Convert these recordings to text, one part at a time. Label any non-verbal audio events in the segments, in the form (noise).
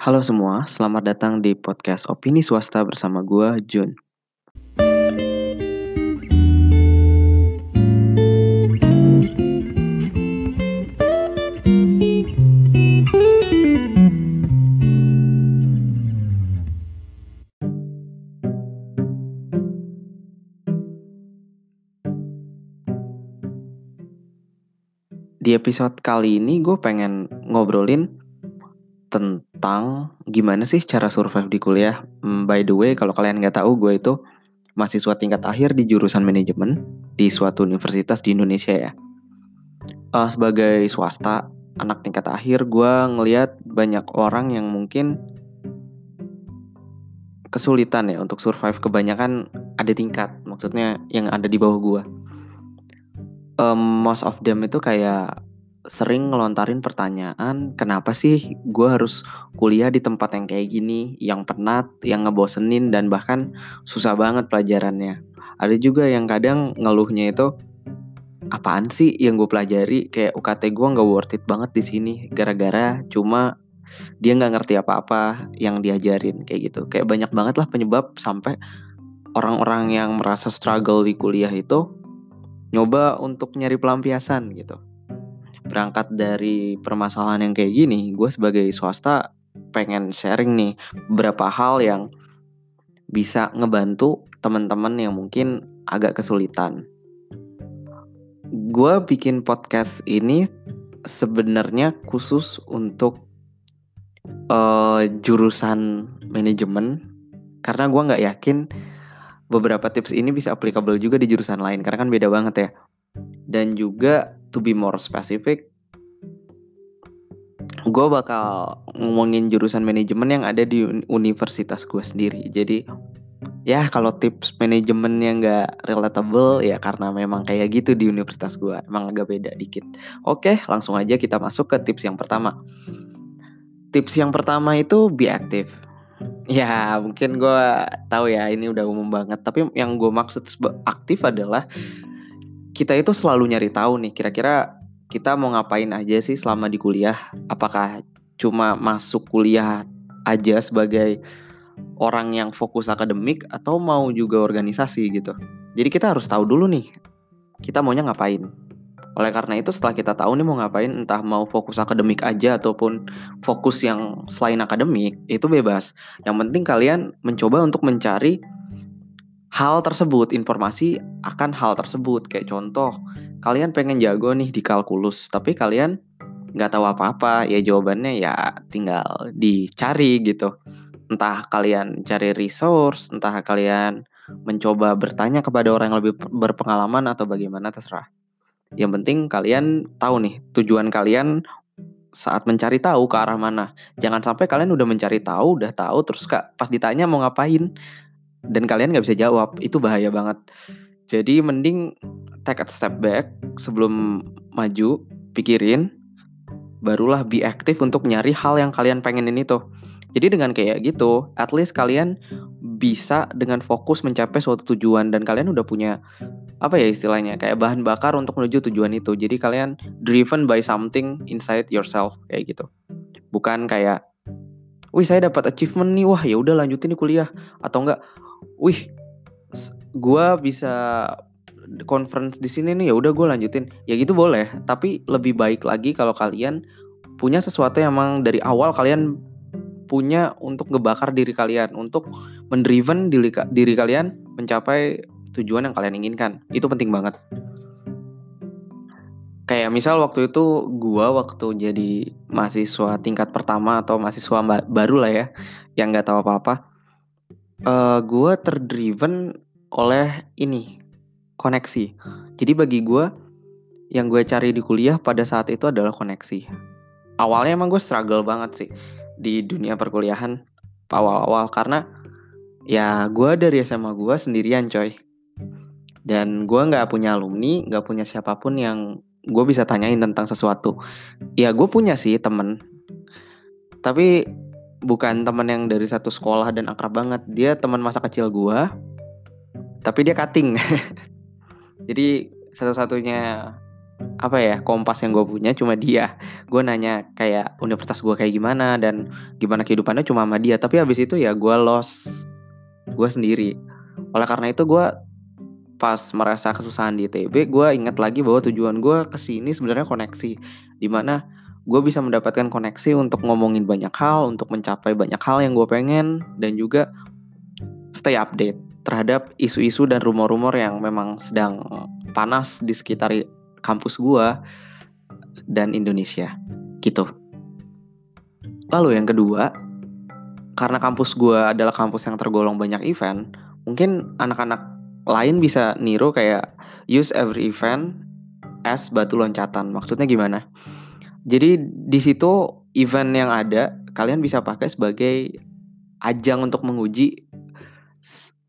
Halo semua, selamat datang di podcast Opini Swasta bersama gua Jun. Di episode kali ini gue pengen ngobrolin tentang gimana sih cara survive di kuliah. Hmm, by the way, kalau kalian nggak tahu, gue itu mahasiswa tingkat akhir di jurusan manajemen di suatu universitas di Indonesia ya. Uh, sebagai swasta, anak tingkat akhir, gue ngeliat banyak orang yang mungkin kesulitan ya untuk survive. Kebanyakan ada tingkat, maksudnya yang ada di bawah gue um, most of them itu kayak sering ngelontarin pertanyaan, kenapa sih gue harus kuliah di tempat yang kayak gini, yang penat, yang ngebosenin, dan bahkan susah banget pelajarannya. Ada juga yang kadang ngeluhnya itu, apaan sih yang gue pelajari, kayak UKT gue nggak worth it banget di sini, gara-gara cuma dia nggak ngerti apa-apa yang diajarin kayak gitu. Kayak banyak banget lah penyebab sampai orang-orang yang merasa struggle di kuliah itu nyoba untuk nyari pelampiasan gitu. Berangkat dari permasalahan yang kayak gini, gue sebagai swasta pengen sharing nih beberapa hal yang bisa ngebantu teman-teman yang mungkin agak kesulitan. Gue bikin podcast ini sebenarnya khusus untuk uh, jurusan manajemen karena gue nggak yakin beberapa tips ini bisa applicable juga di jurusan lain karena kan beda banget ya. Dan juga to be more specific, gue bakal ngomongin jurusan manajemen yang ada di universitas gue sendiri. Jadi ya kalau tips manajemen yang gak relatable ya karena memang kayak gitu di universitas gue. Emang agak beda dikit. Oke langsung aja kita masuk ke tips yang pertama. Tips yang pertama itu be active Ya mungkin gue tahu ya ini udah umum banget. Tapi yang gue maksud aktif adalah kita itu selalu nyari tahu nih kira-kira kita mau ngapain aja sih selama di kuliah. Apakah cuma masuk kuliah aja sebagai orang yang fokus akademik atau mau juga organisasi gitu. Jadi kita harus tahu dulu nih kita maunya ngapain. Oleh karena itu setelah kita tahu nih mau ngapain entah mau fokus akademik aja ataupun fokus yang selain akademik itu bebas. Yang penting kalian mencoba untuk mencari hal tersebut, informasi akan hal tersebut. Kayak contoh, kalian pengen jago nih di kalkulus, tapi kalian nggak tahu apa-apa, ya jawabannya ya tinggal dicari gitu. Entah kalian cari resource, entah kalian mencoba bertanya kepada orang yang lebih berpengalaman atau bagaimana terserah. Yang penting kalian tahu nih tujuan kalian saat mencari tahu ke arah mana. Jangan sampai kalian udah mencari tahu, udah tahu terus kak pas ditanya mau ngapain dan kalian nggak bisa jawab, itu bahaya banget. Jadi mending take a step back sebelum maju, pikirin, barulah be aktif untuk nyari hal yang kalian pengenin itu. Jadi dengan kayak gitu, at least kalian bisa dengan fokus mencapai suatu tujuan dan kalian udah punya apa ya istilahnya kayak bahan bakar untuk menuju tujuan itu. Jadi kalian driven by something inside yourself kayak gitu. Bukan kayak wih saya dapat achievement nih. Wah ya udah lanjutin di kuliah. Atau enggak wih gua bisa conference di sini nih. Ya udah gue lanjutin. Ya gitu boleh. Tapi lebih baik lagi kalau kalian punya sesuatu yang emang dari awal kalian punya untuk ngebakar diri kalian. Untuk mendriven diri, diri kalian mencapai tujuan yang kalian inginkan. Itu penting banget. Kayak misal waktu itu gua waktu jadi mahasiswa tingkat pertama atau mahasiswa baru lah ya, yang nggak tahu apa-apa. Uh, gua terdriven oleh ini koneksi. Jadi bagi gua yang gue cari di kuliah pada saat itu adalah koneksi. Awalnya emang gue struggle banget sih di dunia perkuliahan awal-awal karena ya gue dari SMA gue sendirian coy dan gue nggak punya alumni nggak punya siapa pun yang gue bisa tanyain tentang sesuatu. Ya gue punya sih temen. Tapi bukan temen yang dari satu sekolah dan akrab banget. Dia teman masa kecil gue tapi dia cutting. (laughs) Jadi satu-satunya apa ya kompas yang gue punya cuma dia. Gue nanya kayak universitas gue kayak gimana? Dan gimana kehidupannya? Cuma sama dia. Tapi habis itu ya gue lost gue sendiri. Oleh karena itu gue pas merasa kesusahan di ITB gue ingat lagi bahwa tujuan gue ke sini sebenarnya koneksi di mana gue bisa mendapatkan koneksi untuk ngomongin banyak hal untuk mencapai banyak hal yang gue pengen dan juga stay update terhadap isu-isu dan rumor-rumor yang memang sedang panas di sekitar kampus gua dan Indonesia gitu. Lalu yang kedua, karena kampus gua adalah kampus yang tergolong banyak event, mungkin anak-anak lain bisa niru kayak use every event as batu loncatan. Maksudnya gimana? Jadi di situ event yang ada kalian bisa pakai sebagai ajang untuk menguji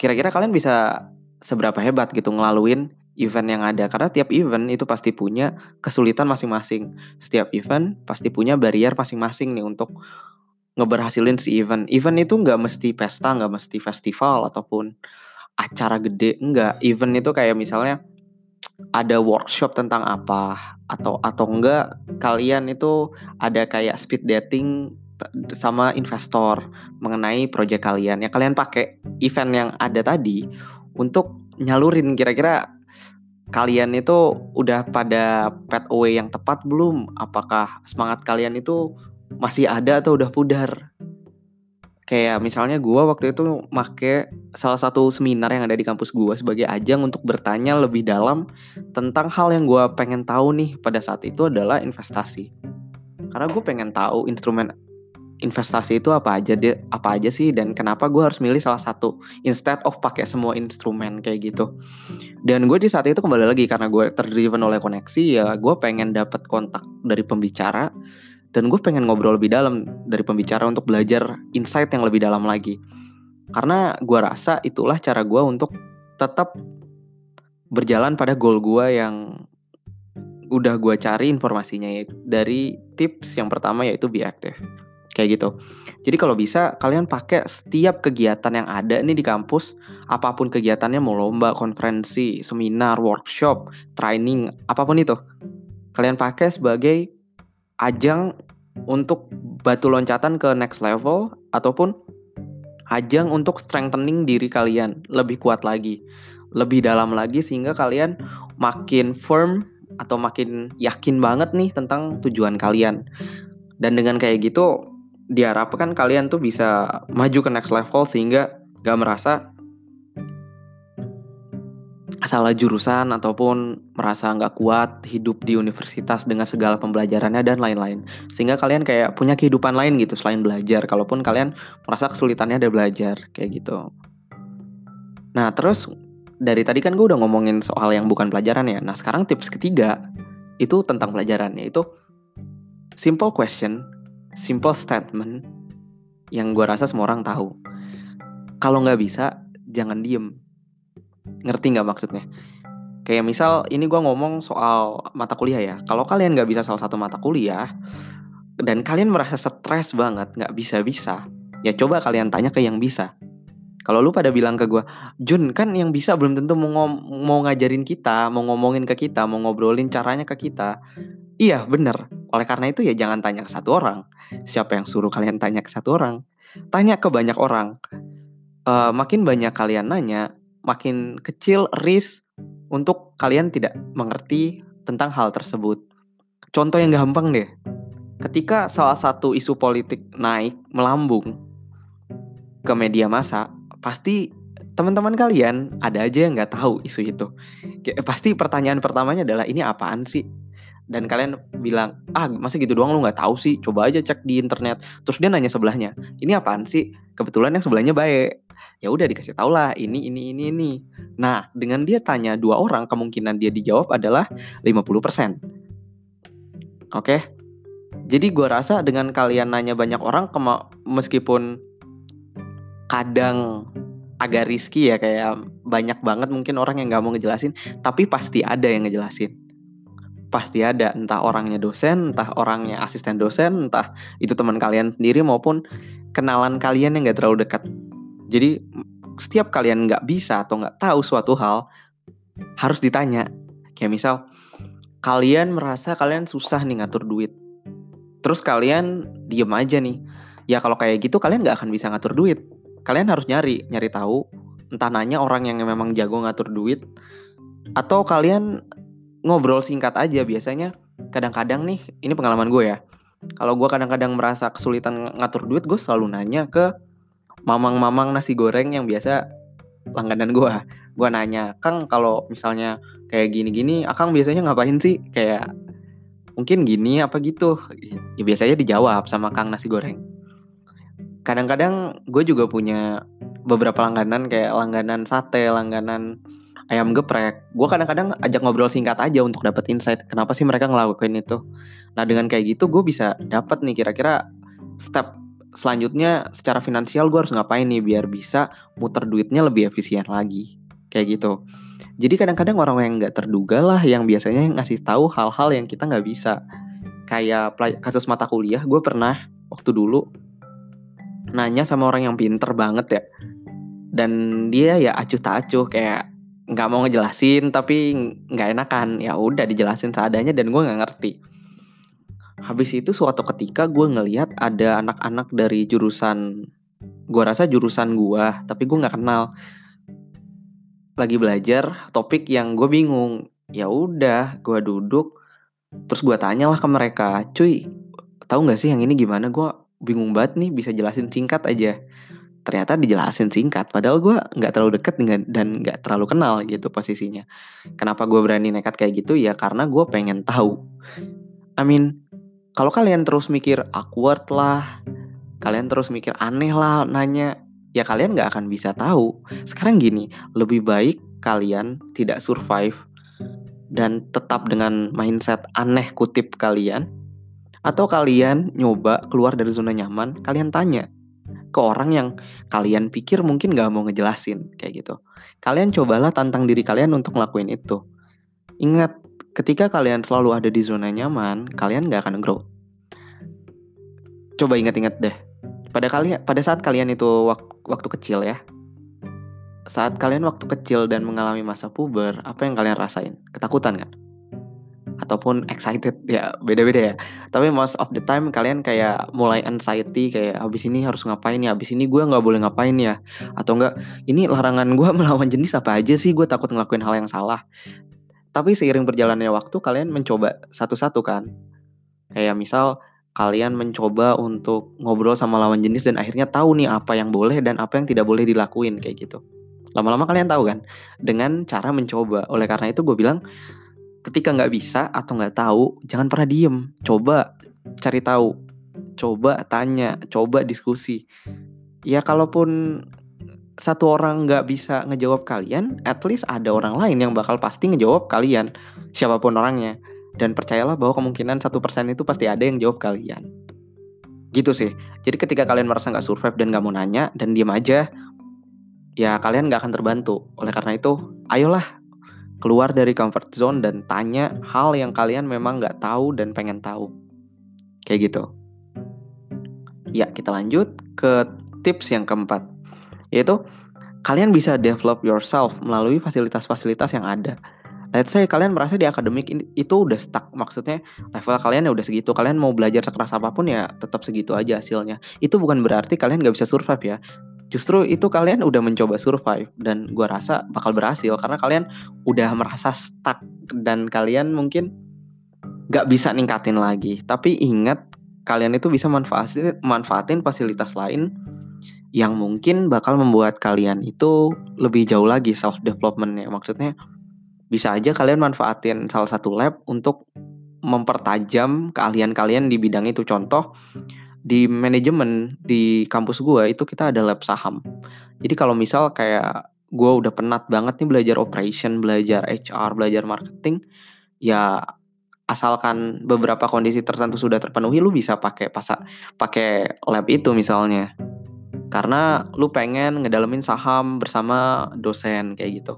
kira-kira kalian bisa seberapa hebat gitu ngelaluin event yang ada karena tiap event itu pasti punya kesulitan masing-masing. Setiap event pasti punya barrier masing-masing nih untuk ngeberhasilin si event. Event itu nggak mesti pesta, nggak mesti festival ataupun acara gede, enggak. Event itu kayak misalnya ada workshop tentang apa atau atau enggak kalian itu ada kayak speed dating sama investor mengenai proyek kalian. Ya kalian pakai event yang ada tadi untuk nyalurin kira-kira kalian itu udah pada pet away yang tepat belum? Apakah semangat kalian itu masih ada atau udah pudar? Kayak misalnya gue waktu itu make salah satu seminar yang ada di kampus gue sebagai ajang untuk bertanya lebih dalam tentang hal yang gue pengen tahu nih pada saat itu adalah investasi. Karena gue pengen tahu instrumen investasi itu apa aja deh apa aja sih dan kenapa gue harus milih salah satu instead of pakai semua instrumen kayak gitu dan gue di saat itu kembali lagi karena gue terdriven oleh koneksi ya gue pengen dapat kontak dari pembicara dan gue pengen ngobrol lebih dalam dari pembicara untuk belajar insight yang lebih dalam lagi karena gue rasa itulah cara gue untuk tetap berjalan pada goal gue yang udah gue cari informasinya yaitu dari tips yang pertama yaitu be active kayak gitu. Jadi kalau bisa kalian pakai setiap kegiatan yang ada nih di kampus, apa pun kegiatannya mau lomba, konferensi, seminar, workshop, training, apa pun itu. Kalian pakai sebagai ajang untuk batu loncatan ke next level ataupun ajang untuk strengthening diri kalian lebih kuat lagi, lebih dalam lagi sehingga kalian makin firm atau makin yakin banget nih tentang tujuan kalian. Dan dengan kayak gitu diharapkan kalian tuh bisa maju ke next level sehingga gak merasa salah jurusan ataupun merasa nggak kuat hidup di universitas dengan segala pembelajarannya dan lain-lain sehingga kalian kayak punya kehidupan lain gitu selain belajar kalaupun kalian merasa kesulitannya ada belajar kayak gitu nah terus dari tadi kan gue udah ngomongin soal yang bukan pelajaran ya nah sekarang tips ketiga itu tentang pelajaran yaitu simple question simple statement yang gue rasa semua orang tahu. Kalau nggak bisa, jangan diem. Ngerti nggak maksudnya? Kayak misal ini gue ngomong soal mata kuliah ya. Kalau kalian nggak bisa salah satu mata kuliah dan kalian merasa stres banget, nggak bisa-bisa, ya coba kalian tanya ke yang bisa. Kalau lu pada bilang ke gue, Jun kan yang bisa belum tentu mau, mau ngajarin kita, mau ngomongin ke kita, mau ngobrolin caranya ke kita. Iya bener. Oleh karena itu ya jangan tanya ke satu orang. Siapa yang suruh kalian tanya ke satu orang? Tanya ke banyak orang. Uh, makin banyak kalian nanya, makin kecil risk untuk kalian tidak mengerti tentang hal tersebut. Contoh yang gampang deh. Ketika salah satu isu politik naik melambung ke media massa, pasti teman-teman kalian ada aja yang nggak tahu isu itu. Pasti pertanyaan pertamanya adalah ini apaan sih? Dan kalian bilang ah masa gitu doang? Lu nggak tahu sih. Coba aja cek di internet. Terus dia nanya sebelahnya ini apaan sih? Kebetulan yang sebelahnya baik. Ya udah dikasih tau lah ini ini ini ini. Nah dengan dia tanya dua orang kemungkinan dia dijawab adalah 50% oke? Jadi gue rasa dengan kalian nanya banyak orang meskipun kadang agak riski ya kayak banyak banget mungkin orang yang nggak mau ngejelasin tapi pasti ada yang ngejelasin pasti ada entah orangnya dosen, entah orangnya asisten dosen, entah itu teman kalian sendiri maupun kenalan kalian yang gak terlalu dekat. Jadi setiap kalian nggak bisa atau nggak tahu suatu hal harus ditanya. Kayak misal kalian merasa kalian susah nih ngatur duit. Terus kalian diem aja nih. Ya kalau kayak gitu kalian nggak akan bisa ngatur duit. Kalian harus nyari, nyari tahu. Entah nanya orang yang memang jago ngatur duit. Atau kalian ngobrol singkat aja biasanya. Kadang-kadang nih, ini pengalaman gue ya. Kalau gue kadang-kadang merasa kesulitan ngatur duit, gue selalu nanya ke mamang-mamang nasi goreng yang biasa langganan gue. Gue nanya, Kang kalau misalnya kayak gini-gini akang biasanya ngapain sih kayak mungkin gini apa gitu ya biasanya dijawab sama kang nasi goreng kadang-kadang gue juga punya beberapa langganan kayak langganan sate langganan ayam geprek gue kadang-kadang ajak ngobrol singkat aja untuk dapat insight kenapa sih mereka ngelakuin itu nah dengan kayak gitu gue bisa dapat nih kira-kira step selanjutnya secara finansial gue harus ngapain nih biar bisa muter duitnya lebih efisien lagi kayak gitu jadi kadang-kadang orang yang nggak terduga lah yang biasanya ngasih tahu hal-hal yang kita nggak bisa. Kayak kasus mata kuliah, gue pernah waktu dulu nanya sama orang yang pinter banget ya. Dan dia ya acuh tak acuh kayak nggak mau ngejelasin tapi nggak enakan. Ya udah dijelasin seadanya dan gue nggak ngerti. Habis itu suatu ketika gue ngeliat ada anak-anak dari jurusan, gue rasa jurusan gue, tapi gue nggak kenal lagi belajar topik yang gue bingung ya udah gue duduk terus gue tanya lah ke mereka cuy tahu nggak sih yang ini gimana gue bingung banget nih bisa jelasin singkat aja ternyata dijelasin singkat. Padahal gue nggak terlalu deket dengan dan nggak terlalu kenal gitu posisinya. Kenapa gue berani nekat kayak gitu? Ya karena gue pengen tahu. I mean kalau kalian terus mikir awkward lah kalian terus mikir aneh lah nanya ya kalian nggak akan bisa tahu. Sekarang gini, lebih baik kalian tidak survive dan tetap dengan mindset aneh kutip kalian, atau kalian nyoba keluar dari zona nyaman, kalian tanya ke orang yang kalian pikir mungkin nggak mau ngejelasin kayak gitu. Kalian cobalah tantang diri kalian untuk ngelakuin itu. Ingat, ketika kalian selalu ada di zona nyaman, kalian nggak akan grow. Coba ingat-ingat deh, pada kalian pada saat kalian itu waktu, waktu kecil ya saat kalian waktu kecil dan mengalami masa puber apa yang kalian rasain ketakutan kan ataupun excited ya beda-beda ya. Tapi most of the time kalian kayak mulai anxiety kayak habis ini harus ngapain ya? Habis ini gue nggak boleh ngapain ya? Atau enggak ini larangan gue (laughs) melawan jenis apa aja sih? Gue takut ngelakuin hal yang salah. Tapi seiring berjalannya waktu kalian mencoba satu-satu kan? Kayak misal kalian mencoba untuk ngobrol sama lawan jenis dan akhirnya tahu nih apa yang boleh dan apa yang tidak boleh dilakuin kayak gitu. Lama-lama kalian tahu kan? Dengan cara mencoba. Oleh karena itu gue bilang ketika nggak bisa atau nggak tahu jangan pernah diem. Coba cari tahu, coba tanya, coba diskusi. Ya kalaupun satu orang nggak bisa ngejawab kalian, at least ada orang lain yang bakal pasti ngejawab kalian, siapa pun orangnya dan percayalah bahwa kemungkinan satu persen itu pasti ada yang jawab kalian gitu sih jadi ketika kalian merasa nggak survive dan nggak mau nanya dan diam aja ya kalian nggak akan terbantu oleh karena itu ayolah keluar dari comfort zone dan tanya hal yang kalian memang nggak tahu dan pengen tahu. Kayak gitu. Ya kita lanjut ke tips yang keempat yaitu kalian bisa develop yourself melalui fasilitas-fasilitas yang ada. Let's say kalian merasa di akademik itu udah stuck. Maksudnya level kalian ya udah segitu. Kalian mau belajar sekeras apa pun ya tetap segitu aja hasilnya. Itu bukan berarti kalian nggak bisa survive ya justru itu kalian udah mencoba survive dan gue rasa bakal berhasil karena kalian udah merasa stuck dan kalian mungkin nggak bisa ningkatin lagi tapi ingat kalian itu bisa manfaatin manfaatin fasilitas lain yang mungkin bakal membuat kalian itu lebih jauh lagi self developmentnya maksudnya bisa aja kalian manfaatin salah satu lab untuk mempertajam keahlian kalian di bidang itu. Contoh di manajemen di kampus gue itu kita ada lab saham. Jadi kalau misal kayak gue udah penat banget nih belajar operation, belajar HR, belajar marketing, ya asalkan beberapa kondisi tertentu sudah terpenuhi, lu bisa pakai pasak pakai lab itu misalnya. Karena lu pengen ngedalamin saham bersama dosen kayak gitu.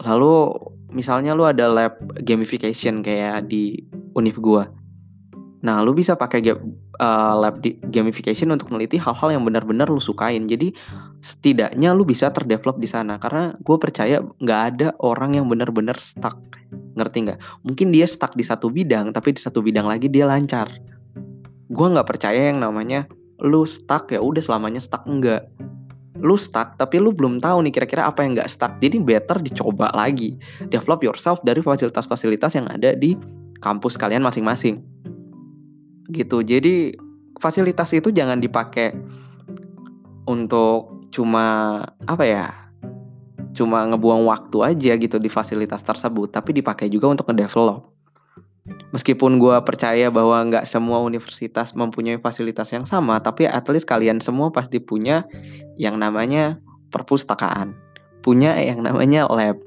Lalu misalnya lu ada lab gamification kayak di univ gua. Nah, lu bisa pakai uh, lab di gamification untuk meneliti hal-hal yang benar-benar lu sukain. Jadi setidaknya lu bisa terdevelop di sana karena gue percaya nggak ada orang yang benar-benar stuck Ngerti nggak? Mungkin dia stuck di satu bidang, tapi di satu bidang lagi dia lancar. Gue nggak percaya yang namanya lu stuck ya udah selamanya stuck enggak. Lu stuck tapi lu belum tahu nih kira-kira apa yang nggak stuck. Jadi better dicoba lagi. Develop yourself dari fasilitas-fasilitas yang ada di kampus kalian masing-masing. Gitu. Jadi fasilitas itu jangan dipakai untuk cuma apa ya? Cuma ngebuang waktu aja gitu di fasilitas tersebut, tapi dipakai juga untuk ngedevelop. Meskipun gue percaya bahwa nggak semua universitas mempunyai fasilitas yang sama, tapi at least kalian semua pasti punya yang namanya perpustakaan, punya yang namanya lab,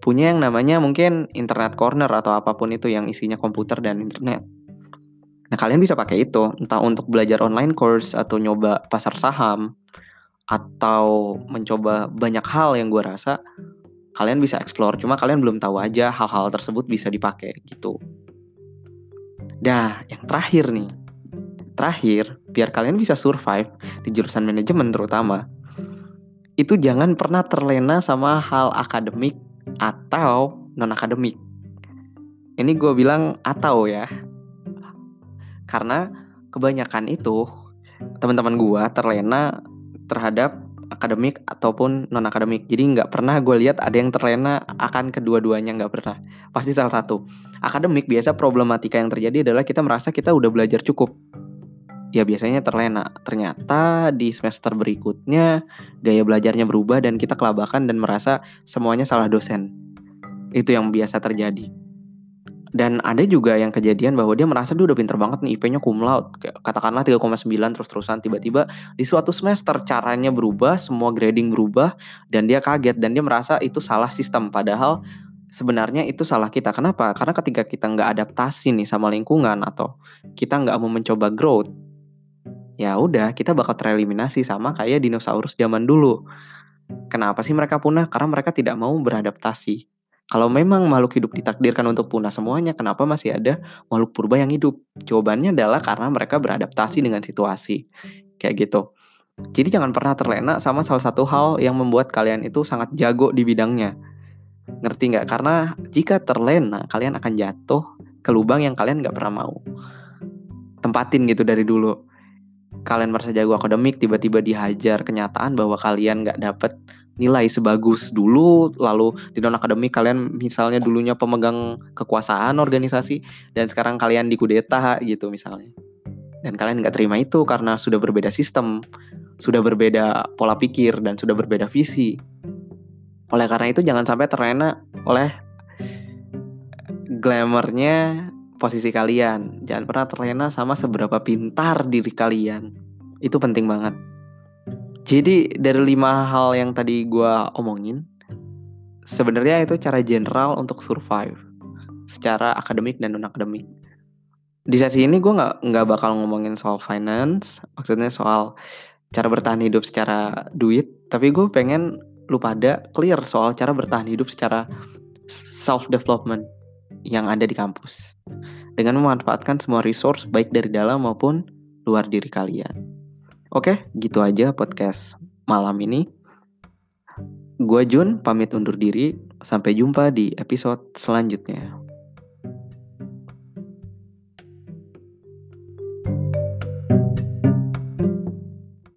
punya yang namanya mungkin internet corner atau apa pun itu yang isinya komputer dan internet. Nah, kalian bisa pakai itu, entah untuk belajar online course atau nyoba pasar saham, atau mencoba banyak hal yang gue rasa kalian bisa explore. Cuma kalian belum tahu aja hal-hal tersebut bisa dipakai gitu. Dah, yang terakhir nih. Terakhir, biar kalian bisa survive di jurusan manajemen terutama, itu jangan pernah terlena sama hal akademik atau non-akademik. Ini gue bilang atau ya, karena kebanyakan itu teman-teman gua terlena terhadap akademik ataupun non akademik jadi nggak pernah gue lihat ada yang terlena akan kedua-duanya nggak pernah. Pasti salah satu. Akademik biasa problematika yang terjadi adalah kita merasa kita udah belajar cukup. Ya biasanya terlena. Ternyata di semester berikutnya gaya belajarnya berubah dan kita kelabakan dan merasa semuanya salah dosen. Itu yang biasa terjadi dan ada juga yang kejadian bahwa dia merasa dia udah pinter banget nih IP-nya cum laude. Katakanlah 3,9 terus-terusan tiba-tiba di suatu semester caranya berubah, semua grading berubah dan dia kaget dan dia merasa itu salah sistem padahal sebenarnya itu salah kita. Kenapa? Karena ketika kita nggak adaptasi nih sama lingkungan atau kita nggak mau mencoba growth, ya udah kita bakal tereliminasi sama kayak dinosaurus zaman dulu. Kenapa sih mereka punah? Karena mereka tidak mau beradaptasi. Kalau memang makhluk hidup ditakdirkan untuk punah semuanya, kenapa masih ada makhluk purba yang hidup? Jawabannya adalah karena mereka beradaptasi dengan situasi. Kayak gitu. Jadi jangan pernah terlena sama salah satu hal yang membuat kalian itu sangat jago di bidangnya. Ngerti nggak? Karena jika terlena, kalian akan jatuh ke lubang yang kalian nggak pernah mau. Tempatin gitu dari dulu. Kalian merasa jago akademik, tiba-tiba dihajar kenyataan bahwa kalian nggak dapet nilai sebagus dulu lalu di non akademik kalian misalnya dulunya pemegang kekuasaan organisasi dan sekarang kalian dikudeta gitu misalnya. Dan kalian nggak terima itu karena sudah berbeda sistem sudah berbeda pola pikir dan sudah berbeda visi. Oleh karena itu jangan sampai terlena oleh glamournya posisi kalian. Jangan pernah terlena sama seberapa pintar diri kalian. Itu penting banget jadi dari lima hal yang tadi gue omongin, sebenarnya itu cara general untuk survive secara akademik dan non akademik. Di sesi ini gue nggak nggak bakal ngomongin soal finance, maksudnya soal cara bertahan hidup secara duit, tapi gue pengen lu pada clear soal cara bertahan hidup secara self development yang ada di kampus dengan memanfaatkan semua resource baik dari dalam maupun luar diri kalian. Oke, gitu aja podcast malam ini. Gua Jun pamit undur diri. Sampai jumpa di episode selanjutnya.